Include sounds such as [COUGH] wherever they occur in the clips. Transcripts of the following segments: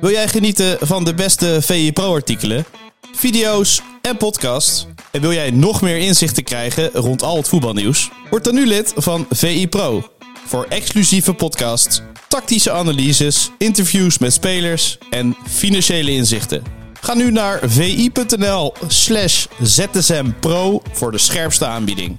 Wil jij genieten van de beste VI Pro-artikelen, video's en podcasts? En wil jij nog meer inzichten krijgen rond al het voetbalnieuws? Word dan nu lid van VI Pro. Voor exclusieve podcasts, tactische analyses, interviews met spelers en financiële inzichten. Ga nu naar vi.nl slash zsmpro voor de scherpste aanbieding.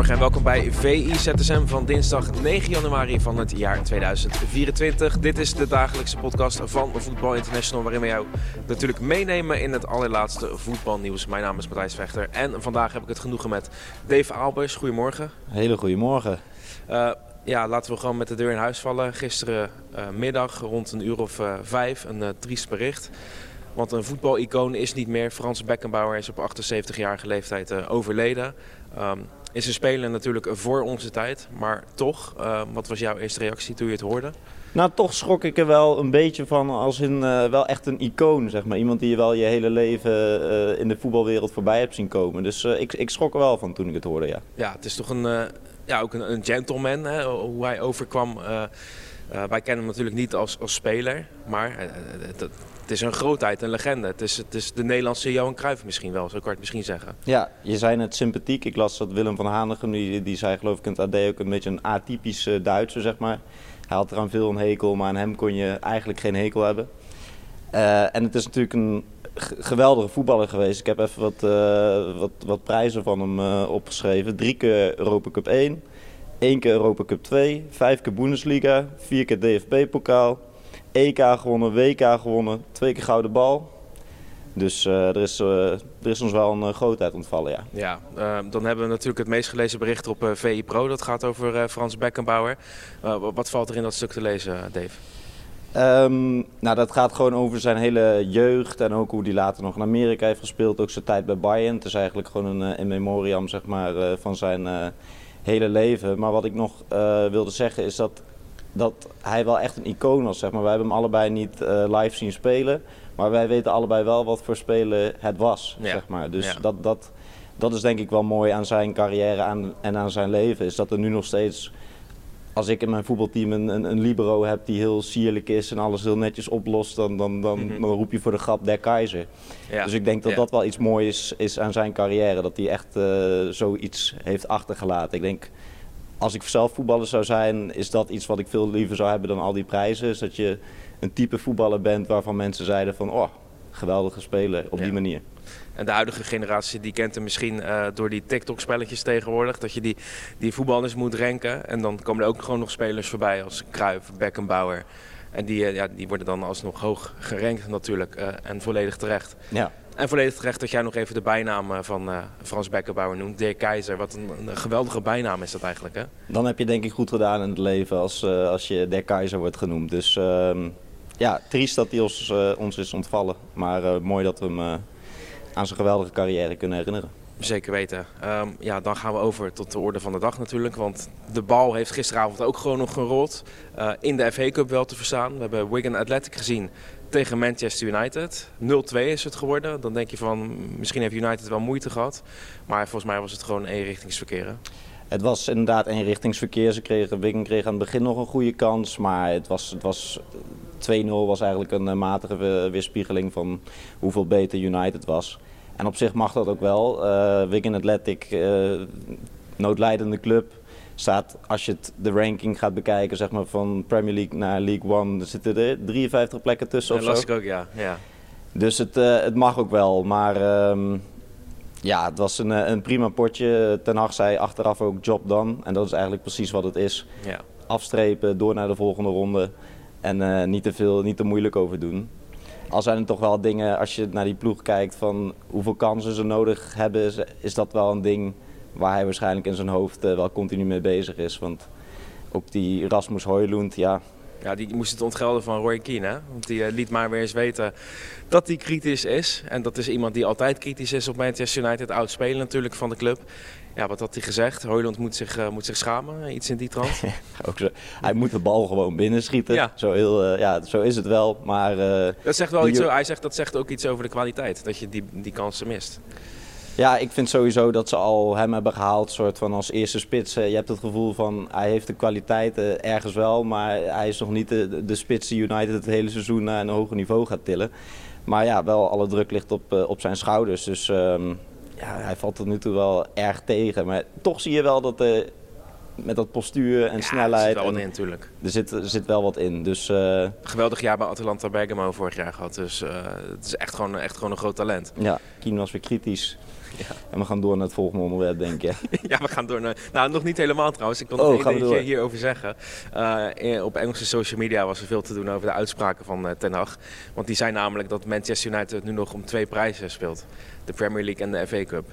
Goedemorgen en welkom bij VI ZSM van dinsdag 9 januari van het jaar 2024. Dit is de dagelijkse podcast van Voetbal International waarin we jou natuurlijk meenemen in het allerlaatste voetbalnieuws. Mijn naam is Matthijs Vechter en vandaag heb ik het genoegen met Dave Albers. Goedemorgen. Hele goede morgen. Uh, ja, laten we gewoon met de deur in huis vallen. Gisteren uh, middag rond een uur of uh, vijf een uh, triest bericht. Want een voetbalicoon is niet meer. Frans Beckenbauer is op 78-jarige leeftijd overleden. Um, is een speler natuurlijk voor onze tijd. Maar toch, uh, wat was jouw eerste reactie toen je het hoorde? Nou, toch schrok ik er wel een beetje van als in uh, wel echt een icoon, zeg maar. Iemand die je wel je hele leven uh, in de voetbalwereld voorbij hebt zien komen. Dus ik, ik schrok er wel van toen ik het hoorde, ja. Ja, het is toch een, ja, ook een, een gentleman, hè, hoe hij overkwam. Wij kennen hem natuurlijk niet als, als speler, maar het, het is een grootheid, een legende. Het is, het is de Nederlandse Johan Cruijff misschien wel, zo kan ik het misschien zeggen. Ja, je zei net sympathiek. Ik las dat Willem van Hanegem, die, die zei geloof ik in het AD ook een beetje een atypische Duitser, zeg maar. Hij had eraan veel een hekel, maar aan hem kon je eigenlijk geen hekel hebben. En het is natuurlijk een geweldige voetballer geweest. Ik heb even wat, wat, wat prijzen van hem opgeschreven. Drie keer Europa Cup 1, één keer Europa Cup 2, vijf keer Bundesliga, vier keer DFB-pokaal. EK gewonnen, WK gewonnen, twee keer gouden bal. Dus uh, er, is, uh, er is ons wel een uh, grootheid ontvallen, ja. Ja, dan hebben we natuurlijk het meest gelezen bericht op VI Pro. Dat gaat over Frans Beckenbauer. wat valt er in dat stuk te lezen, Dave? Um, nou, dat gaat gewoon over zijn hele jeugd en ook hoe hij later nog in Amerika heeft gespeeld. Ook zijn tijd bij Bayern. Het is eigenlijk gewoon een in memoriam zeg maar, van zijn hele leven. Maar wat ik nog wilde zeggen is dat dat hij wel echt een icoon was. Zeg maar. Wij hebben hem allebei niet uh, live zien spelen. Maar wij weten allebei wel wat voor spelen het was. Ja. Zeg maar. Dus ja. dat, dat, dat is denk ik wel mooi aan zijn carrière aan, en aan zijn leven. Is dat er nu nog steeds, als ik in mijn voetbalteam een, een, een libero heb die heel sierlijk is en alles heel netjes oplost, dan, dan, dan, mm -hmm. dan roep je voor de grap der keizer. Ja. Dus ik denk dat dat wel iets moois is, is aan zijn carrière. Dat hij echt uh, zoiets heeft achtergelaten. Ik denk als ik zelf voetballer zou zijn, is dat iets wat ik veel liever zou hebben dan al die prijzen. Is dat je een type voetballer bent waarvan mensen zeiden van, oh, geweldige speler op ja. die manier. En de huidige generatie die kent hem misschien uh, door die TikTok-spelletjes tegenwoordig. Dat je die, die voetballers moet renken. En dan komen er ook gewoon nog spelers voorbij als Cruijff, Beckenbauer. En die, uh, ja, die worden dan alsnog hoog gerankt natuurlijk. Uh, en volledig terecht. Ja. En volledig terecht dat jij nog even de bijnaam van Frans Beckenbauer noemt. De Keizer. Wat een, een, geweldige bijnaam is dat eigenlijk, hè? Dan heb je denk ik goed gedaan in het leven als, als je De Keizer wordt genoemd. Dus uh, ja, triest dat hij ons, ons is ontvallen. Maar mooi dat we hem aan zijn geweldige carrière kunnen herinneren. Zeker weten. Um, ja, dan gaan we over tot de orde van de dag natuurlijk. Want de bal heeft gisteravond ook gewoon nog gerold. Uh, in de FA Cup wel te verstaan. We hebben Wigan Athletic gezien tegen Manchester United. 0-2 is het geworden. Dan denk je van, misschien heeft United wel moeite gehad. Maar volgens mij was het gewoon eenrichtingsverkeer. Het was inderdaad eenrichtingsverkeer. Ze kregen, Wigan kreeg aan het begin nog een goede kans. Maar het was, het was 2-0 was eigenlijk een matige weerspiegeling van hoeveel beter United was. En op zich mag dat ook wel. Uh, Wigan Athletic, uh, noodlijdende club, staat, als je het, de ranking gaat bekijken, zeg maar van Premier League naar League One, er zitten er 53 plekken tussen dat of zo. ik ook, ja. ja. Dus het, uh, het mag ook wel, maar um, ja, het was een, een prima potje. Ten Hag zei achteraf ook job done en dat is eigenlijk precies wat het is. Ja. Afstrepen, door naar de volgende ronde en uh, niet te veel, niet te moeilijk over doen. Al zijn er toch wel dingen, als je naar die ploeg kijkt, van hoeveel kansen ze nodig hebben, is, dat wel een ding waar hij waarschijnlijk in zijn hoofd eh, wel continu mee bezig is. Want ook die Rasmus Højlund, ja, Ja, die moest het ontgelden van Roy Keane. Want die eh, liet maar weer eens weten dat hij kritisch is. En dat is iemand die altijd kritisch is op Manchester United. Oud speler natuurlijk van de club. Ja, wat had hij gezegd? Hoyland moet zich, eh, moet zich schamen. Iets in die trant. [LAUGHS] ook zo, hij moet de bal gewoon binnenschieten. Ja. Zo, heel, eh, ja, zo is het wel. Maar Dat zegt wel iets, hij zegt, dat zegt ook iets over de kwaliteit. Dat je die, die kansen mist. Ja, ik vind sowieso dat ze al hem hebben gehaald, soort van als eerste spits. Eh, Je hebt het gevoel van hij heeft de kwaliteiten ergens wel, maar hij is nog niet de, de spits die United het hele seizoen naar een hoger niveau gaat tillen. Maar ja, wel alle druk ligt op, eh, op zijn schouders. Dus ehm, ja, hij valt tot nu toe wel erg tegen. Maar toch zie je wel dat eh, met dat postuur en Ja, snelheid, Er zit wel wat in natuurlijk. er, zit, er zit wel wat in. Dus eh, Geweldig jaar bij Atalanta Bergamo vorig jaar gehad. Dus eh, het is echt gewoon, echt gewoon een groot talent. ja, Kien was weer kritisch. Ja. En we gaan door naar het volgende onderwerp, denk ik. [LAUGHS] Ja, we gaan door naar... Nou, nog niet helemaal trouwens. Ik wil Oh, nog één gaan we dingetje hierover zeggen. Eh, op Engelse social media was er veel te doen over de uitspraken van eh, Ten Hag. Want die zei namelijk dat Manchester United nu nog om twee prijzen speelt. De Premier League en de FA Cup.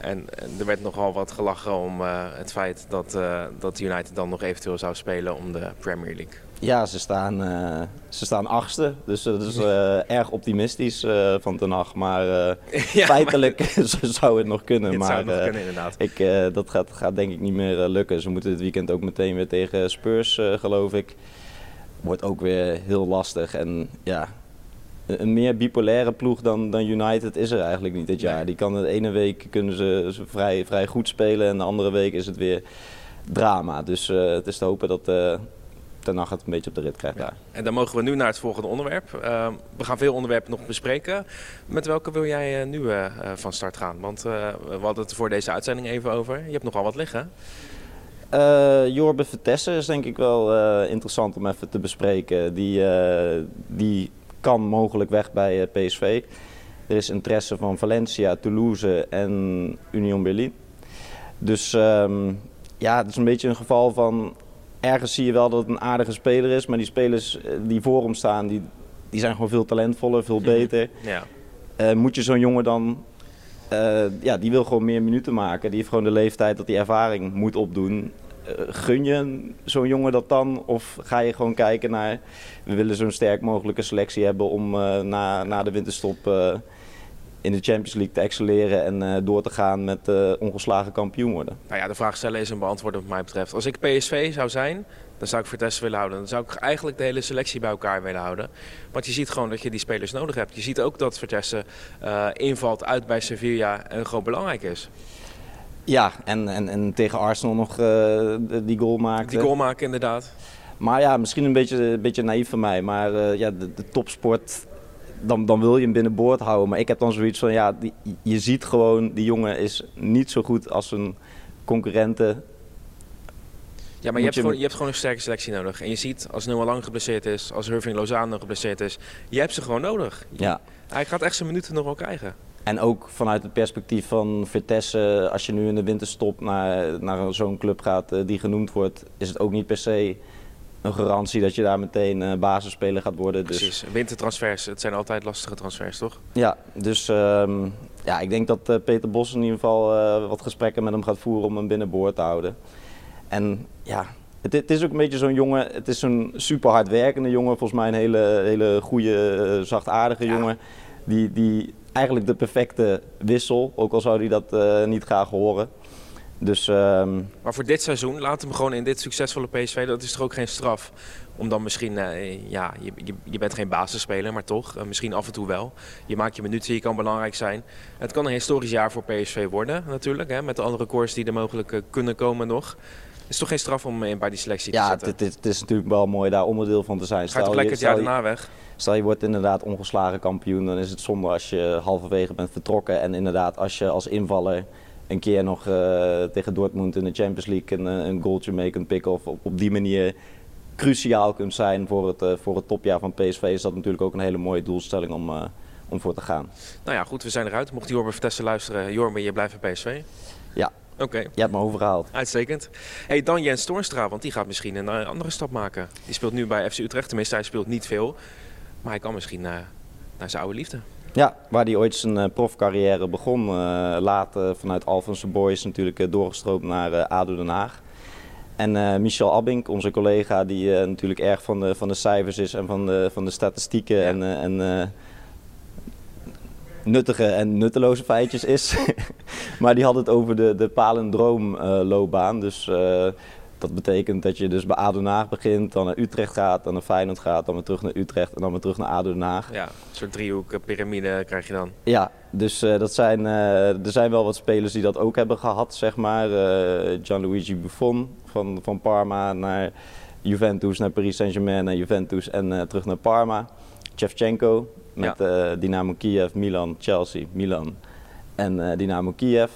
En, er werd nogal wat gelachen om eh, het feit dat, dat United dan nog eventueel zou spelen om de Premier League. Ja, ze staan, eh, ze staan achtste, dus dat is eh, erg optimistisch eh, van Ten Hag. Maar [LAUGHS] Ja, feitelijk [LAUGHS] zou het nog kunnen. Maar zou nog kunnen inderdaad. ik, dat gaat, gaat denk ik niet meer lukken. Ze moeten dit weekend ook meteen weer tegen Spurs, geloof ik. Wordt ook weer heel lastig. En ja, een meer bipolaire ploeg dan, dan United is er eigenlijk niet dit jaar. Nee. Die kan de ene week kunnen ze, ze vrij, vrij goed spelen en de andere week is het weer drama. Dus het is te hopen dat Ten Hag het een beetje op de rit krijgt daar. En dan mogen we nu naar het volgende onderwerp. Eh, we gaan veel onderwerpen nog bespreken. Met welke wil jij eh, nu eh, eh, van start gaan? Want we hadden het voor deze uitzending even over. Je hebt nogal wat liggen. Eh Jorbe Vertessen is denk ik wel interessant om even te bespreken. Die, die kan mogelijk weg bij PSV. Er is interesse van Valencia, Toulouse en Union Berlin. Dus ehm, ja, het is een beetje een geval van... Ergens zie je wel dat het een aardige speler is, maar die spelers eh, die voor hem staan, die, die zijn gewoon veel talentvoller, veel beter. Ja. Eh, moet je zo'n jongen dan. eh, ja, die wil gewoon meer minuten maken. Die heeft gewoon de leeftijd dat hij ervaring moet opdoen. Gun je zo'n jongen dat dan? Of ga je gewoon kijken naar. We willen zo'n sterk mogelijke selectie hebben om na, na de winterstop. In de Champions League te excelleren en eh, door te gaan met eh, ongeslagen kampioen worden. Nou ja, de vraag stellen is een beantwoorden wat mij betreft. Als ik PSV zou zijn, dan zou ik Vertessen willen houden. Dan zou ik eigenlijk de hele selectie bij elkaar willen houden. Want je ziet gewoon dat je die spelers nodig hebt. Je ziet ook dat Vertessen eh, invalt uit bij Sevilla en gewoon belangrijk is. Ja, en, en, en tegen Arsenal nog die goal maakte. Die goal maken inderdaad. Maar ja, misschien een beetje, een beetje naïef van mij. Maar ja, de, de topsport, dan, dan wil je hem binnenboord houden. Maar ik heb dan zoiets van, ja, die, je ziet gewoon, die jongen is niet zo goed als zijn concurrenten. Ja, maar je hebt, je- gewoon, je hebt gewoon een sterke selectie nodig. En je ziet, als Noah Lang geblesseerd is, als Irving Lozano geblesseerd is, je hebt ze gewoon nodig. Ja. Hij gaat echt zijn minuten nog wel krijgen. En ook vanuit het perspectief van Vitesse, als je nu in de winterstop naar, naar zo'n club gaat eh, die genoemd wordt, is het ook niet per se een garantie dat je daar meteen eh, basisspeler gaat worden. Dus Precies. Wintertransfers, het zijn altijd lastige transfers, toch? Ja, dus ehm, ja, ik denk dat eh, Peter Bos in ieder geval eh, wat gesprekken met hem gaat voeren om hem binnenboord te houden. En ja, het, het is ook een beetje zo'n jongen, het is zo'n super hardwerkende jongen, volgens mij een hele, hele goede, zachtaardige Ja. jongen. Die, die eigenlijk de perfecte wissel, ook al zou hij dat niet graag horen. Dus ehm, Maar voor dit seizoen, laat hem gewoon in dit succesvolle PSV, dat is toch ook geen straf. Om dan misschien, eh, ja, je, je, je bent geen basisspeler, maar toch, eh, misschien af en toe wel. Je maakt je minuten, je kan belangrijk zijn. Het kan een historisch jaar voor PSV worden, natuurlijk, hè, met alle records die er mogelijk eh, kunnen komen nog. Het is toch geen straf om eh, bij die selectie te ja, zitten? het, het, is natuurlijk wel mooi daar onderdeel van te zijn. Ga je Stel toch lekker het jaar daarna weg? Stel je wordt inderdaad ongeslagen kampioen, dan is het zonde als je halverwege bent vertrokken. En inderdaad als je als invaller een keer nog eh, tegen Dortmund in de Champions League een, eh, een goaltje mee kunt pikken. Of op, op die manier cruciaal kunt zijn voor het, eh, voor het topjaar van PSV. Is dat natuurlijk ook een hele mooie doelstelling om, om voor te gaan. Nou ja, goed, we zijn eruit. Mocht Jorben Vertessen luisteren, Jorben, je blijft bij PSV? Ja. Oké. Je hebt me overgehaald. Uitstekend. Hey, dan Jens Toornstra, want die gaat misschien een andere stap maken. Die speelt nu bij FC Utrecht, tenminste hij speelt niet veel. Maar hij kan misschien eh, naar zijn oude liefde. Ja, waar hij ooit zijn uh, profcarrière begon. Uh, later vanuit Alphense Boys natuurlijk uh, doorgestroomd naar ADO Den Haag. En Michel Abink, onze collega, die natuurlijk erg van de, van de cijfers is en van de, van de statistieken ja. en, en nuttige en nutteloze feitjes is. [LAUGHS] maar die had het over de, de palindroomloopbaan. dus dat betekent dat je dus bij ADO Den Haag begint, dan naar Utrecht gaat, dan naar Feyenoord gaat, dan weer terug naar Utrecht en dan weer terug naar ADO Den Haag. Ja, een soort driehoek eh, piramide krijg je dan. Ja, dus uh, dat zijn, uh, er zijn wel wat spelers die dat ook hebben gehad, zeg maar. Uh, Gianluigi Buffon van, van Parma naar Juventus, naar Paris Saint-Germain, naar Juventus en terug naar Parma. Shevchenko met ja. Dynamo Kiev, Milan, Chelsea, Milan en Dynamo Kiev.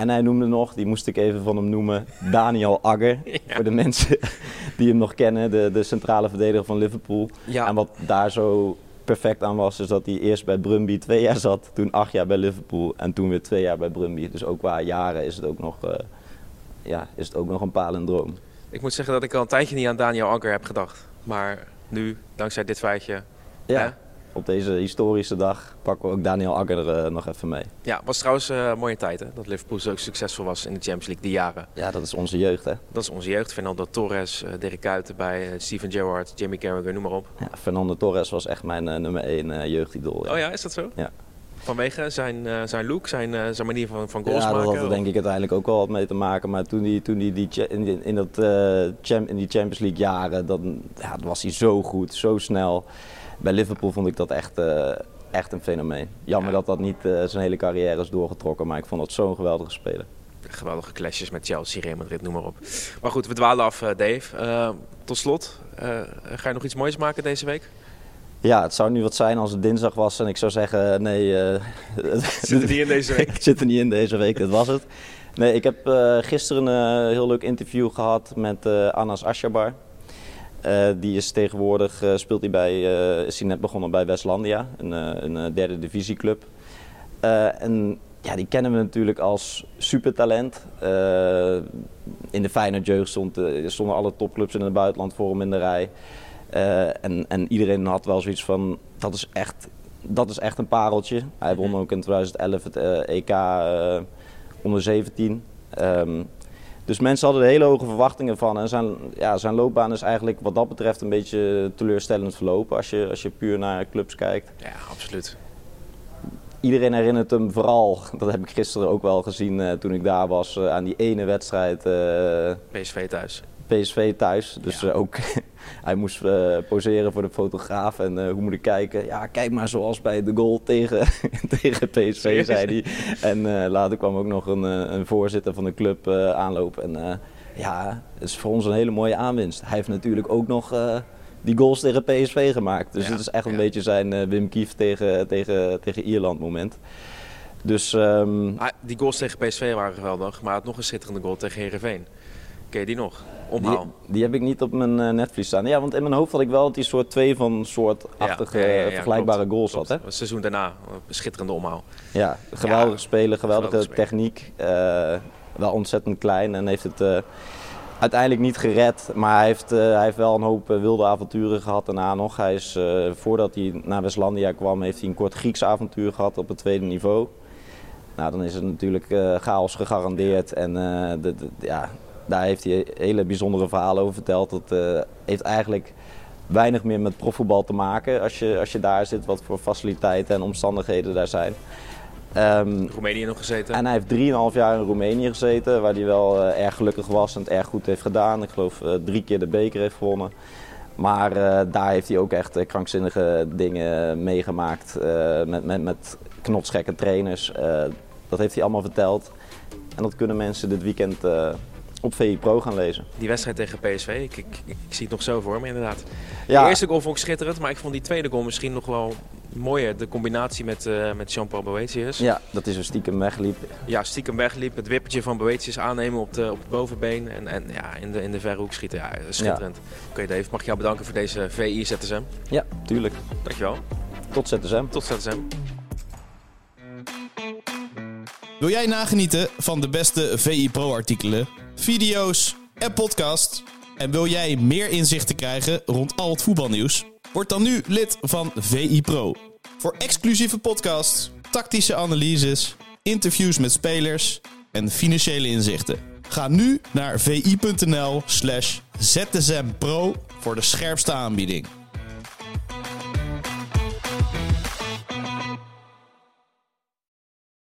En hij noemde nog, die moest ik even van hem noemen, Daniel Agger. [LAUGHS] Voor de mensen die hem nog kennen, de, de centrale verdediger van Liverpool. Ja. En wat daar zo perfect aan was, is dat hij eerst bij Brumby twee jaar zat, toen acht jaar bij Liverpool en toen weer twee jaar bij Brumby. Dus ook qua jaren is het ook nog, uh, ja, is het ook nog een palendroom. Ik moet zeggen dat ik al een tijdje niet aan Daniel Agger heb gedacht. Maar nu, dankzij dit feitje, ja. Hè, op deze historische dag pakken we ook Daniel Agger er uh, nog even mee. Ja, was trouwens uh, een mooie tijd hè? dat Liverpool zo succesvol was in de Champions League die jaren. Ja, dat is onze jeugd hè. Dat is onze jeugd. Fernando Torres, uh, Dirk Kuyt bij Steven Gerrard, Jimmy Carragher, noem maar op. Ja, Fernando Torres was echt mijn nummer 1 jeugdidool. Ja. Oh ja, is dat zo? Ja. Vanwege zijn, uh, zijn look, zijn, uh, zijn manier van, van goals ja, maken? Ja, dat had er denk ik uiteindelijk ook wel wat mee te maken. Maar toen hij toen die, die, in, in, dat, uh, in die Champions League jaren, dan ja, was hij zo goed, zo snel bij Liverpool vond ik dat echt, uh, echt een fenomeen. Jammer dat dat niet uh, zijn hele carrière is doorgetrokken, maar ik vond dat zo'n geweldige speler. Geweldige clashes met Chelsea, Real Madrid, noem maar op. Maar goed, we dwalen af, uh, Dave. tot slot, ga je nog iets moois maken deze week? Ja, het zou nu wat zijn als het dinsdag was en ik zou zeggen: nee. [LAUGHS] zit er niet in deze week? [LAUGHS] ik zit er niet in deze week, dat was het. Nee, ik heb gisteren een heel leuk interview gehad met Anas Ashabar. Uh, die is tegenwoordig, uh, speelt hij bij, uh, is hij net begonnen bij Westlandia, een, een derde divisieclub. en ja, die kennen we natuurlijk als supertalent. in de Feyenoord jeugd stond, stonden alle topclubs in het buitenland voor hem in de rij. en, en iedereen had wel zoiets van, dat is echt, dat is echt een pareltje. Hij won ook in 2011 het EK onder 17. Um, dus mensen hadden er hele hoge verwachtingen van. En zijn, ja, zijn loopbaan is eigenlijk wat dat betreft een beetje teleurstellend verlopen als je, als je puur naar clubs kijkt. Ja, absoluut. Iedereen herinnert hem vooral, dat heb ik gisteren ook wel gezien uh, toen ik daar was, uh, aan die ene wedstrijd. Uh, PSV thuis. PSV thuis. Dus ja. ook hij moest uh, poseren voor de fotograaf en uh, hoe moet ik kijken? Ja, kijk maar zoals bij de goal tegen, [LAUGHS] tegen PSV, zei hij. En uh, later kwam ook nog een, een voorzitter van de club aanlopen. En ja, het is voor ons een hele mooie aanwinst. Hij heeft natuurlijk ook nog die goals tegen PSV gemaakt. Dus ja, het is echt een beetje zijn Wim Kief tegen, tegen, tegen Ierland moment. Dus, um... ah, die goals tegen PSV waren geweldig, maar had nog een schitterende goal tegen Herenveen. Ken je die nog? Omhaal. Die, die, heb ik niet op mijn uh, netvlies staan. Ja, want in mijn hoofd had ik wel dat die soort twee van soortachtige ja, ja, ja, vergelijkbare klopt, goals had. Hè? Het seizoen daarna, een schitterende omhaal. Ja, geweldige spelen, geweldige, geweldige techniek. Uh, wel ontzettend klein en heeft het uh, uiteindelijk niet gered. Maar hij heeft, hij heeft wel een hoop wilde avonturen gehad daarna nog. Hij is, voordat hij naar Westlandia kwam, heeft hij een kort Grieks avontuur gehad op het tweede niveau. Nou, dan is het natuurlijk chaos gegarandeerd. En de, de, ja, daar heeft hij hele bijzondere verhalen over verteld. Dat uh, heeft eigenlijk weinig meer met profvoetbal te maken als je, als je daar zit, wat voor faciliteiten en omstandigheden daar zijn. Um, Roemenië nog gezeten? En hij heeft 3,5 jaar in Roemenië gezeten, waar hij wel uh, erg gelukkig was en het erg goed heeft gedaan. Ik geloof uh, drie keer de beker heeft gewonnen. Maar uh, daar heeft hij ook echt krankzinnige dingen meegemaakt met, met, met knotsgekke trainers. dat heeft hij allemaal verteld. En dat kunnen mensen dit weekend op VI Pro gaan lezen. Die wedstrijd tegen PSV, ik, ik, ik, zie het nog zo voor me inderdaad. Ja. De eerste goal vond ik schitterend, maar ik vond die tweede goal misschien nog wel mooier. De combinatie met, uh, met Jean-Paul Boetius. Ja, dat is een stiekem wegliep. Ja, stiekem wegliep. Het wippertje van Boetius aannemen op, de, op het bovenbeen. En, en ja, in de, in de verre hoek schieten. Ja, schitterend. Oké okay, Dave, mag ik jou bedanken voor deze VI ZSM? Ja, tuurlijk. Dankjewel. Tot ZSM. Tot ZSM. Wil jij nagenieten van de beste VI Pro artikelen, video's en podcast? En wil jij meer inzichten krijgen rond al het voetbalnieuws? Word dan nu lid van VI Pro. Voor exclusieve podcasts, tactische analyses, interviews met spelers en financiële inzichten. Ga nu naar vi.nl/zsmpro voor de scherpste aanbieding.